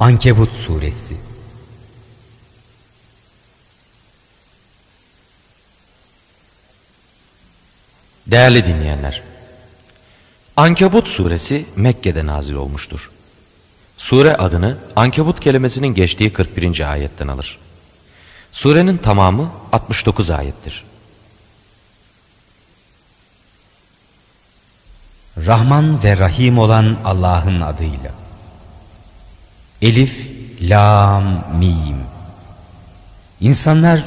Ankebut Suresi Değerli dinleyenler, Ankebut suresi Mekke'de nazil olmuştur. Sure adını Ankebut kelimesinin geçtiği 41. ayetten alır. Surenin tamamı 69 ayettir. Rahman ve Rahim olan Allah'ın adıyla. Elif, Lam, Mim. İnsanlar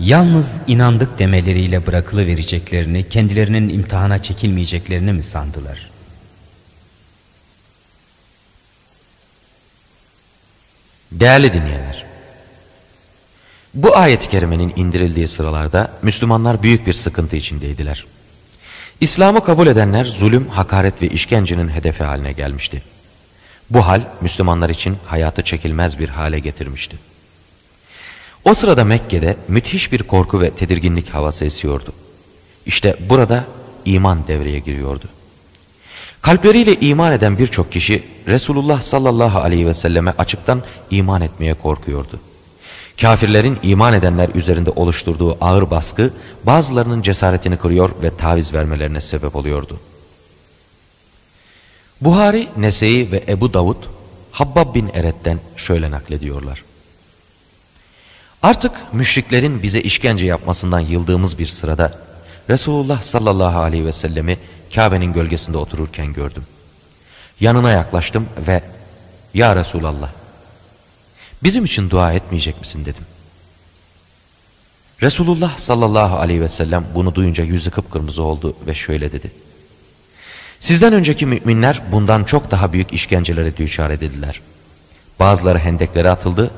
yalnız inandık demeleriyle bırakılı vereceklerini, kendilerinin imtihana çekilmeyeceklerini mi sandılar? Değerli dinleyenler, bu ayet-i kerimenin indirildiği sıralarda Müslümanlar büyük bir sıkıntı içindeydiler. İslam'ı kabul edenler zulüm, hakaret ve işkencenin hedefi haline gelmişti. Bu hal Müslümanlar için hayatı çekilmez bir hale getirmişti. O sırada Mekke'de müthiş bir korku ve tedirginlik havası esiyordu. İşte burada iman devreye giriyordu. Kalpleriyle iman eden birçok kişi Resulullah sallallahu aleyhi ve selleme açıktan iman etmeye korkuyordu. Kafirlerin iman edenler üzerinde oluşturduğu ağır baskı bazılarının cesaretini kırıyor ve taviz vermelerine sebep oluyordu. Buhari, Nese'yi ve Ebu Davud Habbab bin Eret'ten şöyle naklediyorlar. Artık müşriklerin bize işkence yapmasından yıldığımız bir sırada Resulullah sallallahu aleyhi ve sellemi Kabe'nin gölgesinde otururken gördüm. Yanına yaklaştım ve Ya Resulallah bizim için dua etmeyecek misin dedim. Resulullah sallallahu aleyhi ve sellem bunu duyunca yüzü kıpkırmızı oldu ve şöyle dedi. Sizden önceki müminler bundan çok daha büyük işkencelere düçar edildiler. Bazıları hendeklere atıldı,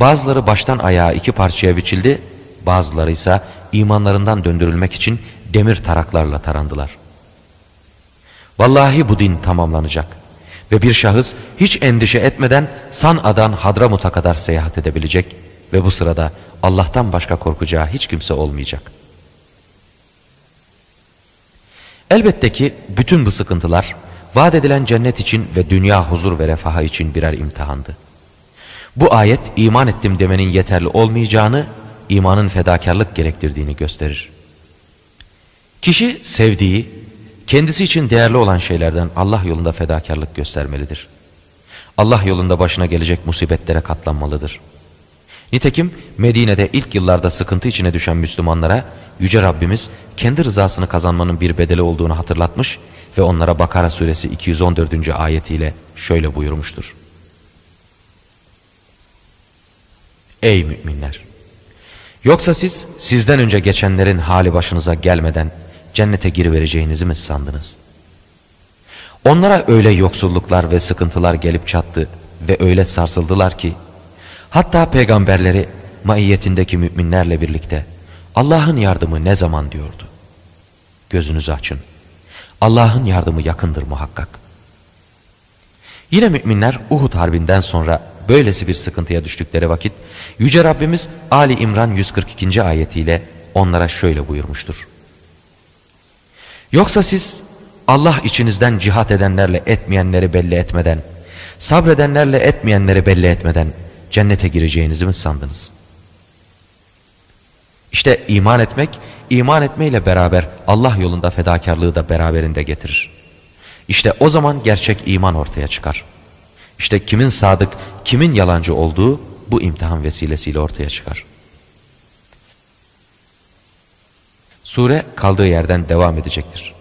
bazıları baştan ayağa iki parçaya biçildi, bazıları ise imanlarından döndürülmek için demir taraklarla tarandılar. Vallahi bu din tamamlanacak ve bir şahıs hiç endişe etmeden San'a'dan Hadramut'a kadar seyahat edebilecek ve bu sırada Allah'tan başka korkacağı hiç kimse olmayacak. Elbette ki bütün bu sıkıntılar vaat edilen cennet için ve dünya huzur ve refaha için birer imtihandı. Bu ayet iman ettim demenin yeterli olmayacağını, imanın fedakarlık gerektirdiğini gösterir. Kişi sevdiği, kendisi için değerli olan şeylerden Allah yolunda fedakarlık göstermelidir. Allah yolunda başına gelecek musibetlere katlanmalıdır. Nitekim Medine'de ilk yıllarda sıkıntı içine düşen Müslümanlara Yüce Rabbimiz kendi rızasını kazanmanın bir bedeli olduğunu hatırlatmış ve onlara Bakara suresi 214. ayetiyle şöyle buyurmuştur. Ey müminler! Yoksa siz sizden önce geçenlerin hali başınıza gelmeden cennete girivereceğinizi mi sandınız? Onlara öyle yoksulluklar ve sıkıntılar gelip çattı ve öyle sarsıldılar ki hatta peygamberleri maiyetindeki müminlerle birlikte Allah'ın yardımı ne zaman diyordu? Gözünüzü açın. Allah'ın yardımı yakındır muhakkak. Yine müminler Uhud harbinden sonra böylesi bir sıkıntıya düştükleri vakit Yüce Rabbimiz Ali İmran 142. ayetiyle onlara şöyle buyurmuştur. Yoksa siz Allah içinizden cihat edenlerle etmeyenleri belli etmeden, sabredenlerle etmeyenleri belli etmeden cennete gireceğinizi mi sandınız? İşte iman etmek, iman etmeyle beraber Allah yolunda fedakarlığı da beraberinde getirir. İşte o zaman gerçek iman ortaya çıkar. İşte kimin sadık, kimin yalancı olduğu bu imtihan vesilesiyle ortaya çıkar. Sure kaldığı yerden devam edecektir.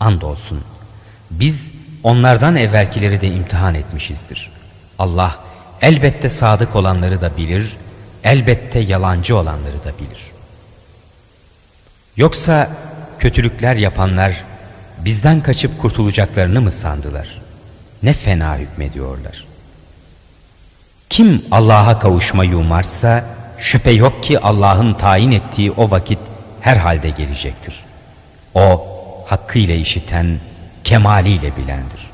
Andolsun biz onlardan evvelkileri de imtihan etmişizdir. Allah elbette sadık olanları da bilir, elbette yalancı olanları da bilir. Yoksa kötülükler yapanlar bizden kaçıp kurtulacaklarını mı sandılar? Ne fena hükmediyorlar. Kim Allah'a kavuşmayı umarsa şüphe yok ki Allah'ın tayin ettiği o vakit herhalde gelecektir. O hakkıyla işiten, kemaliyle bilendir.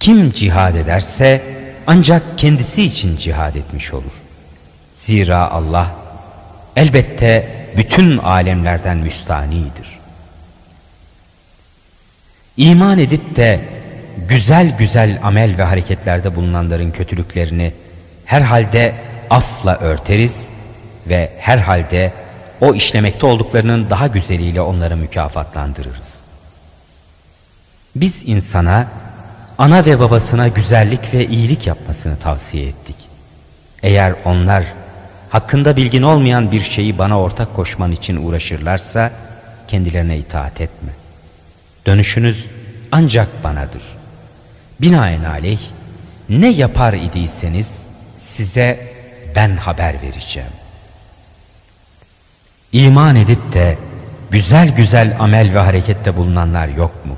Kim cihad ederse ancak kendisi için cihad etmiş olur. Zira Allah elbette bütün alemlerden müstanidir. İman edip de güzel güzel amel ve hareketlerde bulunanların kötülüklerini herhalde afla örteriz ve herhalde o işlemekte olduklarının daha güzeliyle onları mükafatlandırırız. Biz insana ana ve babasına güzellik ve iyilik yapmasını tavsiye ettik. Eğer onlar hakkında bilgin olmayan bir şeyi bana ortak koşman için uğraşırlarsa kendilerine itaat etme. Dönüşünüz ancak banadır. Binaenaleyh ne yapar idiyseniz size ben haber vereceğim. İman edip de güzel güzel amel ve harekette bulunanlar yok mu?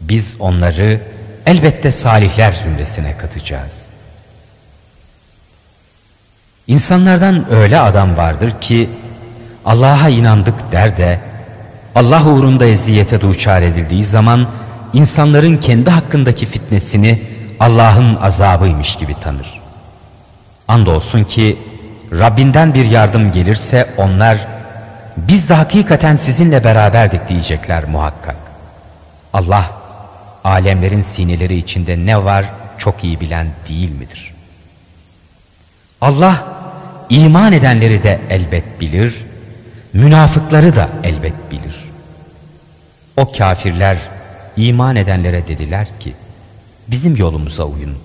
Biz onları elbette salihler zümresine katacağız. İnsanlardan öyle adam vardır ki Allah'a inandık der de Allah uğrunda eziyete duçar edildiği zaman insanların kendi hakkındaki fitnesini Allah'ın azabıymış gibi tanır. Andolsun ki Rabbinden bir yardım gelirse onlar biz de hakikaten sizinle beraberdik diyecekler muhakkak. Allah alemlerin sineleri içinde ne var çok iyi bilen değil midir? Allah iman edenleri de elbet bilir, münafıkları da elbet bilir. O kafirler iman edenlere dediler ki, bizim yolumuza uyun,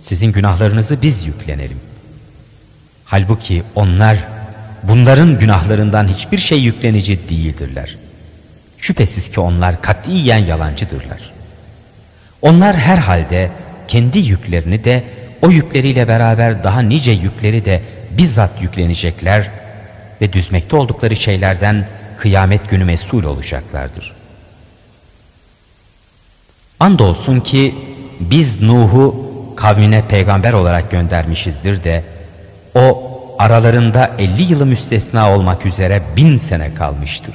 sizin günahlarınızı biz yüklenelim. Halbuki onlar bunların günahlarından hiçbir şey yüklenici değildirler. Şüphesiz ki onlar katiyen yalancıdırlar. Onlar herhalde kendi yüklerini de o yükleriyle beraber daha nice yükleri de bizzat yüklenecekler ve düzmekte oldukları şeylerden kıyamet günü mesul olacaklardır. Andolsun ki biz Nuh'u kavmine peygamber olarak göndermişizdir de o aralarında elli yılı müstesna olmak üzere bin sene kalmıştır.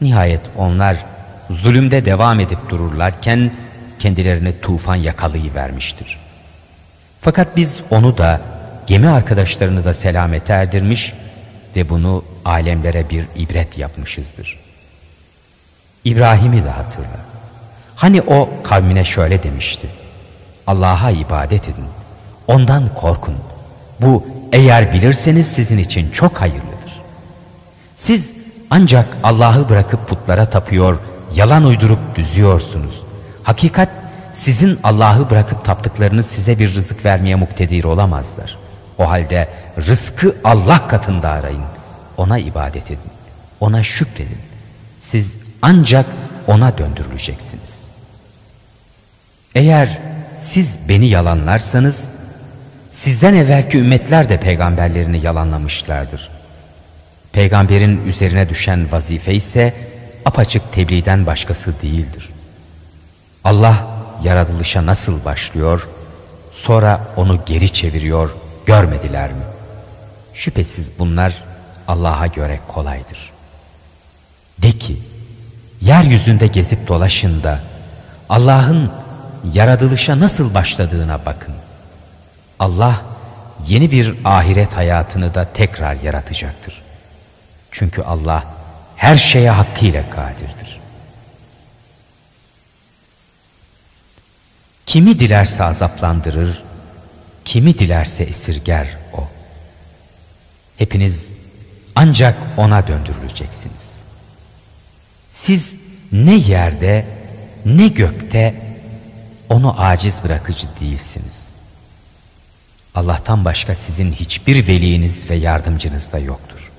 Nihayet onlar zulümde devam edip dururlarken kendilerine tufan yakalıyı vermiştir. Fakat biz onu da gemi arkadaşlarını da selamete erdirmiş ve bunu alemlere bir ibret yapmışızdır. İbrahim'i de hatırla. Hani o kavmine şöyle demişti. Allah'a ibadet edin. Ondan korkun. Bu eğer bilirseniz sizin için çok hayırlıdır. Siz ancak Allah'ı bırakıp putlara tapıyor, yalan uydurup düzüyorsunuz. Hakikat sizin Allah'ı bırakıp taptıklarınız size bir rızık vermeye muktedir olamazlar. O halde rızkı Allah katında arayın. Ona ibadet edin. Ona şükredin. Siz ancak ona döndürüleceksiniz. Eğer siz beni yalanlarsanız sizden evvelki ümmetler de peygamberlerini yalanlamışlardır. Peygamberin üzerine düşen vazife ise apaçık tebliğden başkası değildir. Allah yaratılışa nasıl başlıyor, sonra onu geri çeviriyor, görmediler mi? Şüphesiz bunlar Allah'a göre kolaydır. De ki, yeryüzünde gezip dolaşın da Allah'ın yaratılışa nasıl başladığına bakın. Allah yeni bir ahiret hayatını da tekrar yaratacaktır. Çünkü Allah her şeye hakkıyla kadirdir. Kimi dilerse azaplandırır, kimi dilerse esirger o. Hepiniz ancak ona döndürüleceksiniz. Siz ne yerde ne gökte onu aciz bırakıcı değilsiniz. Allah'tan başka sizin hiçbir veliniz ve yardımcınız da yoktur.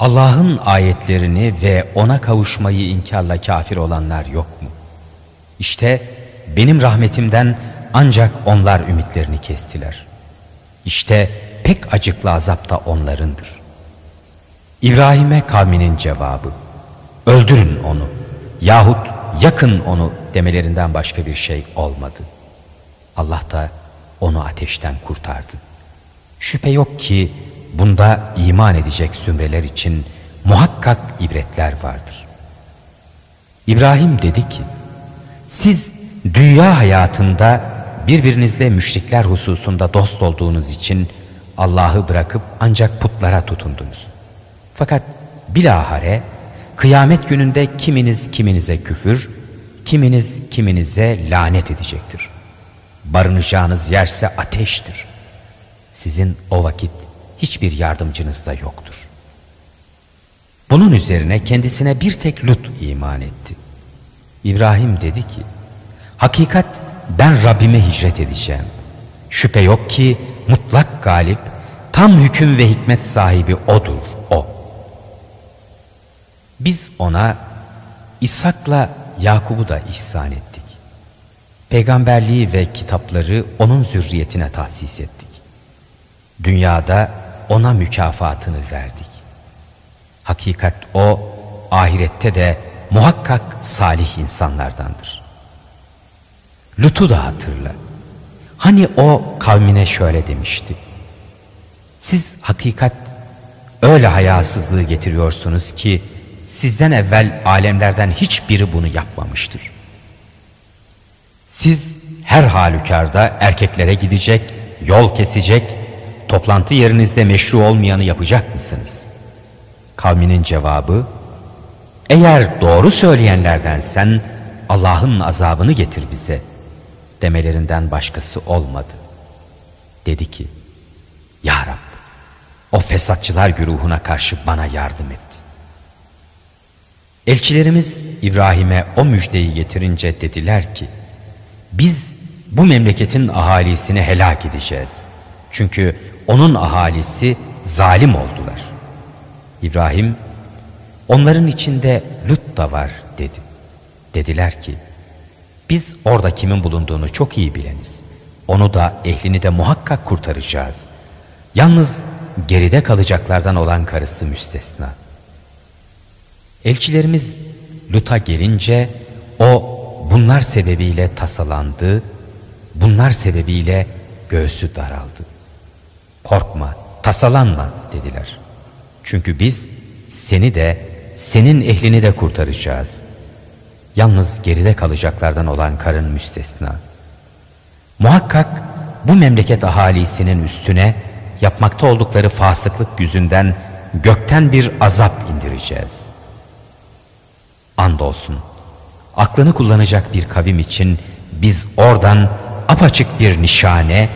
Allah'ın ayetlerini ve ona kavuşmayı inkarla kafir olanlar yok mu? İşte benim rahmetimden ancak onlar ümitlerini kestiler. İşte pek acıklı azap da onlarındır. İbrahim'e kavminin cevabı, öldürün onu yahut yakın onu demelerinden başka bir şey olmadı. Allah da onu ateşten kurtardı. Şüphe yok ki bunda iman edecek zümreler için muhakkak ibretler vardır. İbrahim dedi ki, siz dünya hayatında birbirinizle müşrikler hususunda dost olduğunuz için Allah'ı bırakıp ancak putlara tutundunuz. Fakat bilahare kıyamet gününde kiminiz kiminize küfür, kiminiz kiminize lanet edecektir. Barınacağınız yerse ateştir. Sizin o vakit hiçbir yardımcınız da yoktur. Bunun üzerine kendisine bir tek Lut iman etti. İbrahim dedi ki, Hakikat ben Rabbime hicret edeceğim. Şüphe yok ki mutlak galip, tam hüküm ve hikmet sahibi O'dur, O. Biz ona İshak'la Yakub'u da ihsan ettik. Peygamberliği ve kitapları onun zürriyetine tahsis ettik. Dünyada ona mükafatını verdik. Hakikat o ahirette de muhakkak salih insanlardandır. Lut'u da hatırla. Hani o kavmine şöyle demişti. Siz hakikat öyle hayasızlığı getiriyorsunuz ki sizden evvel alemlerden hiçbiri bunu yapmamıştır. Siz her halükarda erkeklere gidecek, yol kesecek, toplantı yerinizde meşru olmayanı yapacak mısınız? Kavminin cevabı, eğer doğru söyleyenlerden sen Allah'ın azabını getir bize demelerinden başkası olmadı. Dedi ki, Ya Rab, o fesatçılar güruhuna karşı bana yardım et. Elçilerimiz İbrahim'e o müjdeyi getirince dediler ki, biz bu memleketin ahalisini helak edeceğiz. Çünkü onun ahalisi zalim oldular. İbrahim, onların içinde Lut da var dedi. Dediler ki, biz orada kimin bulunduğunu çok iyi bileniz. Onu da ehlini de muhakkak kurtaracağız. Yalnız geride kalacaklardan olan karısı müstesna. Elçilerimiz Lut'a gelince o bunlar sebebiyle tasalandı, bunlar sebebiyle göğsü daraldı. Korkma, tasalanma dediler. Çünkü biz seni de senin ehlini de kurtaracağız. Yalnız geride kalacaklardan olan karın müstesna. Muhakkak bu memleket ahalisinin üstüne yapmakta oldukları fasıklık yüzünden gökten bir azap indireceğiz. Andolsun aklını kullanacak bir kavim için biz oradan apaçık bir nişane,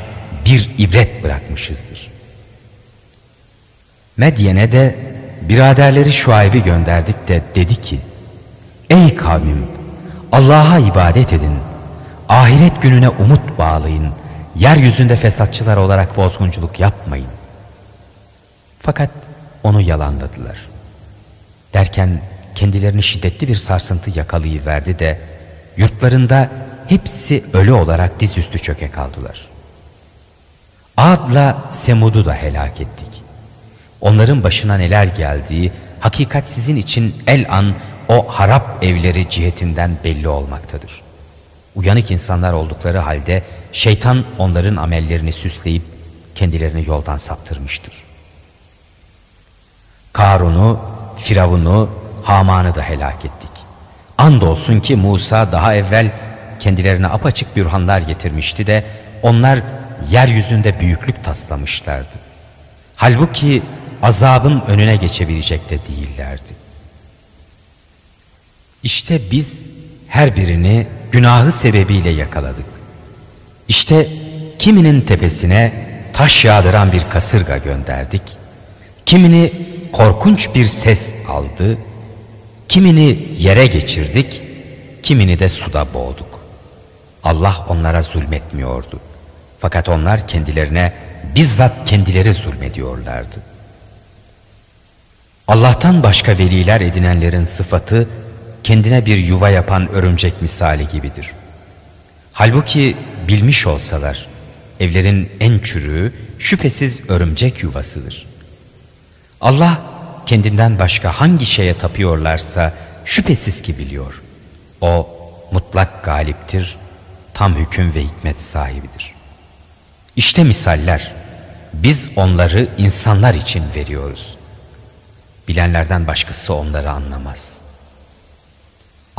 bir ibret bırakmışızdır. Medyen'e de biraderleri Şuayb'i gönderdik de dedi ki, Ey kavmim! Allah'a ibadet edin. Ahiret gününe umut bağlayın. Yeryüzünde fesatçılar olarak bozgunculuk yapmayın. Fakat onu yalanladılar. Derken kendilerini şiddetli bir sarsıntı yakalayıverdi de yurtlarında hepsi ölü olarak dizüstü çöke kaldılar. Ad'la Semud'u da helak ettik. Onların başına neler geldiği hakikat sizin için el an o harap evleri cihetinden belli olmaktadır. Uyanık insanlar oldukları halde şeytan onların amellerini süsleyip kendilerini yoldan saptırmıştır. Karun'u, Firavun'u, Haman'ı da helak ettik. Andolsun ki Musa daha evvel kendilerine apaçık bürhanlar getirmişti de onlar yeryüzünde büyüklük taslamışlardı. Halbuki azabın önüne geçebilecek de değillerdi. İşte biz her birini günahı sebebiyle yakaladık. İşte kiminin tepesine taş yağdıran bir kasırga gönderdik. Kimini korkunç bir ses aldı. Kimini yere geçirdik. Kimini de suda boğduk. Allah onlara zulmetmiyordu. Fakat onlar kendilerine bizzat kendileri zulmediyorlardı. Allah'tan başka veliler edinenlerin sıfatı kendine bir yuva yapan örümcek misali gibidir. Halbuki bilmiş olsalar evlerin en çürüğü şüphesiz örümcek yuvasıdır. Allah kendinden başka hangi şeye tapıyorlarsa şüphesiz ki biliyor. O mutlak galiptir, tam hüküm ve hikmet sahibidir. İşte misaller. Biz onları insanlar için veriyoruz. Bilenlerden başkası onları anlamaz.''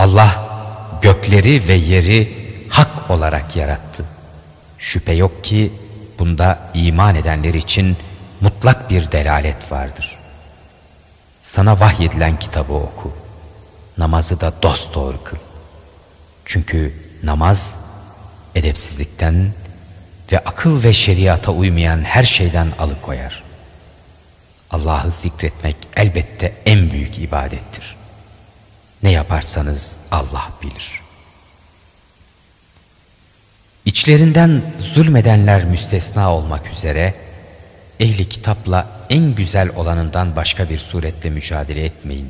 Allah gökleri ve yeri hak olarak yarattı. Şüphe yok ki bunda iman edenler için mutlak bir delalet vardır. Sana vahyedilen kitabı oku. namazı da dosdoğru kıl. Çünkü namaz edepsizlikten ve akıl ve şeriata uymayan her şeyden alıkoyar. Allah'ı zikretmek elbette en büyük ibadettir. Ne yaparsanız Allah bilir. İçlerinden zulmedenler müstesna olmak üzere ehli kitapla en güzel olanından başka bir suretle mücadele etmeyin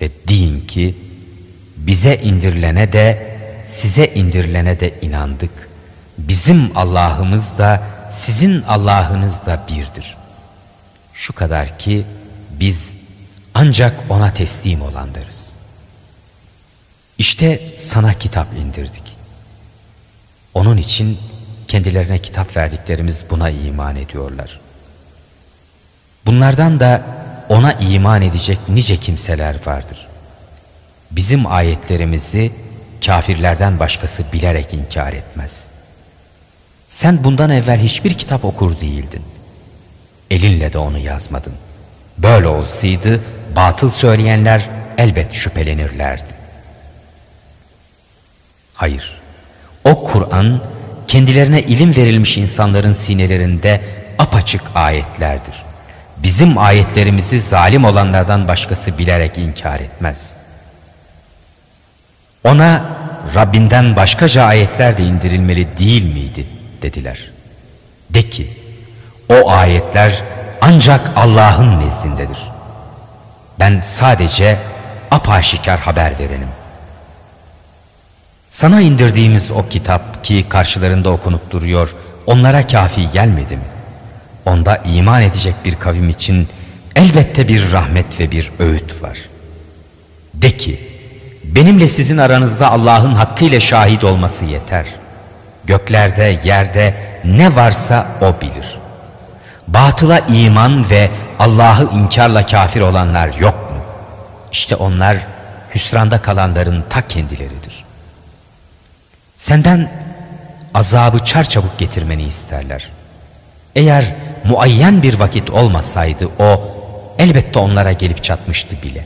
ve deyin ki bize indirilene de size indirilene de inandık. Bizim Allah'ımız da sizin Allah'ınız da birdir. Şu kadar ki biz ancak ona teslim olanlarız. İşte sana kitap indirdik. Onun için kendilerine kitap verdiklerimiz buna iman ediyorlar. Bunlardan da ona iman edecek nice kimseler vardır. Bizim ayetlerimizi kafirlerden başkası bilerek inkar etmez. Sen bundan evvel hiçbir kitap okur değildin. Elinle de onu yazmadın. Böyle olsaydı batıl söyleyenler elbet şüphelenirlerdi. Hayır, o Kur'an kendilerine ilim verilmiş insanların sinelerinde apaçık ayetlerdir. Bizim ayetlerimizi zalim olanlardan başkası bilerek inkar etmez. Ona Rabbinden başkaca ayetler de indirilmeli değil miydi dediler. De ki o ayetler ancak Allah'ın nezdindedir. Ben sadece apaşikar haber verenim. Sana indirdiğimiz o kitap ki karşılarında okunup duruyor onlara kafi gelmedi mi? Onda iman edecek bir kavim için elbette bir rahmet ve bir öğüt var. De ki benimle sizin aranızda Allah'ın hakkıyla şahit olması yeter. Göklerde yerde ne varsa o bilir. Batıla iman ve Allah'ı inkarla kafir olanlar yok mu? İşte onlar hüsranda kalanların ta kendileridir. Senden azabı çarçabuk getirmeni isterler. Eğer muayyen bir vakit olmasaydı o elbette onlara gelip çatmıştı bile.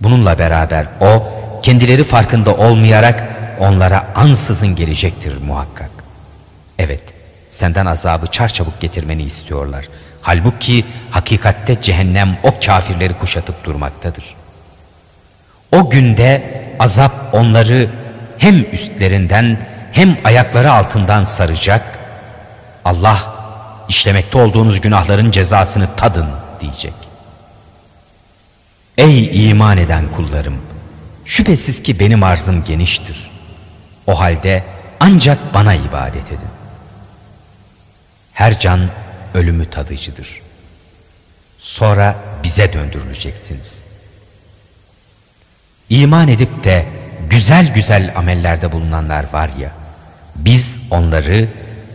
Bununla beraber o kendileri farkında olmayarak onlara ansızın gelecektir muhakkak. Evet senden azabı çarçabuk getirmeni istiyorlar. Halbuki hakikatte cehennem o kafirleri kuşatıp durmaktadır. O günde azap onları hem üstlerinden hem ayakları altından saracak. Allah işlemekte olduğunuz günahların cezasını tadın diyecek. Ey iman eden kullarım! Şüphesiz ki benim arzım geniştir. O halde ancak bana ibadet edin. Her can ölümü tadıcıdır. Sonra bize döndürüleceksiniz. İman edip de güzel güzel amellerde bulunanlar var ya, biz onları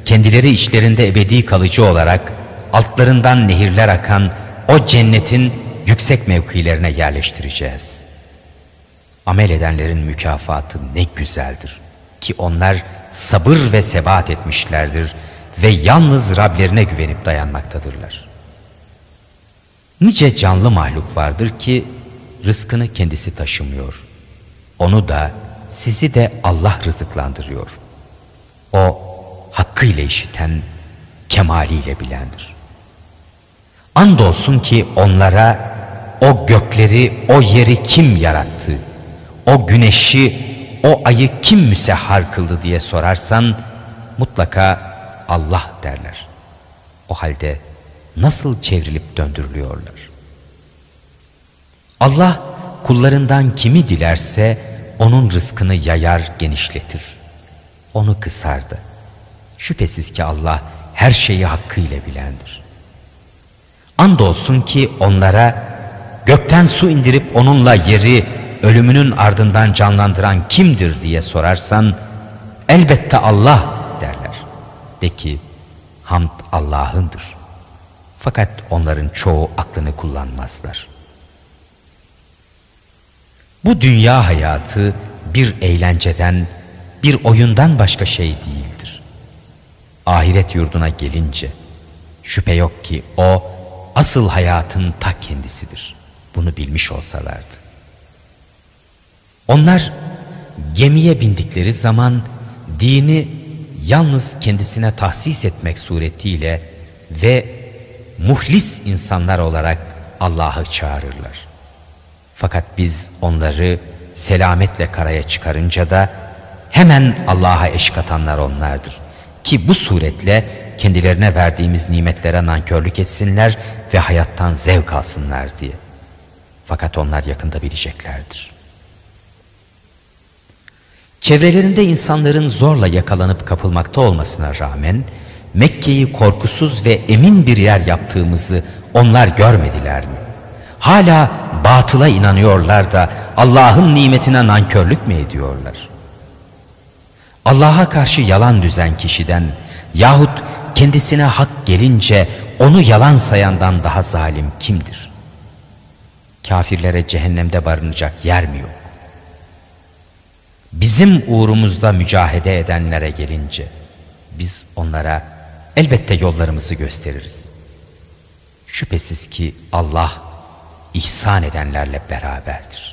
kendileri içlerinde ebedi kalıcı olarak altlarından nehirler akan o cennetin yüksek mevkilerine yerleştireceğiz. Amel edenlerin mükafatı ne güzeldir ki onlar sabır ve sebat etmişlerdir ve yalnız Rablerine güvenip dayanmaktadırlar. Nice canlı mahluk vardır ki rızkını kendisi taşımıyor. Onu da sizi de Allah rızıklandırıyor. O hakkıyla işiten, kemaliyle bilendir. Andolsun ki onlara o gökleri, o yeri kim yarattı? O güneşi, o ayı kim müsehhar kıldı diye sorarsan mutlaka Allah derler. O halde nasıl çevrilip döndürülüyorlar? Allah kullarından kimi dilerse onun rızkını yayar genişletir. Onu kısardı. Şüphesiz ki Allah her şeyi hakkıyla bilendir. Andolsun ki onlara gökten su indirip onunla yeri ölümünün ardından canlandıran kimdir diye sorarsan elbette Allah. De ki hamd Allah'ındır. Fakat onların çoğu aklını kullanmazlar. Bu dünya hayatı bir eğlenceden, bir oyundan başka şey değildir. Ahiret yurduna gelince şüphe yok ki o asıl hayatın ta kendisidir. Bunu bilmiş olsalardı. Onlar gemiye bindikleri zaman dini yalnız kendisine tahsis etmek suretiyle ve muhlis insanlar olarak Allah'ı çağırırlar. Fakat biz onları selametle karaya çıkarınca da hemen Allah'a eş katanlar onlardır. Ki bu suretle kendilerine verdiğimiz nimetlere nankörlük etsinler ve hayattan zevk alsınlar diye. Fakat onlar yakında bileceklerdir. Çevrelerinde insanların zorla yakalanıp kapılmakta olmasına rağmen Mekke'yi korkusuz ve emin bir yer yaptığımızı onlar görmediler mi? Hala batıla inanıyorlar da Allah'ın nimetine nankörlük mü ediyorlar? Allah'a karşı yalan düzen kişiden yahut kendisine hak gelince onu yalan sayandan daha zalim kimdir? Kafirlere cehennemde barınacak yer mi yok? Bizim uğrumuzda mücahede edenlere gelince biz onlara elbette yollarımızı gösteririz. Şüphesiz ki Allah ihsan edenlerle beraberdir.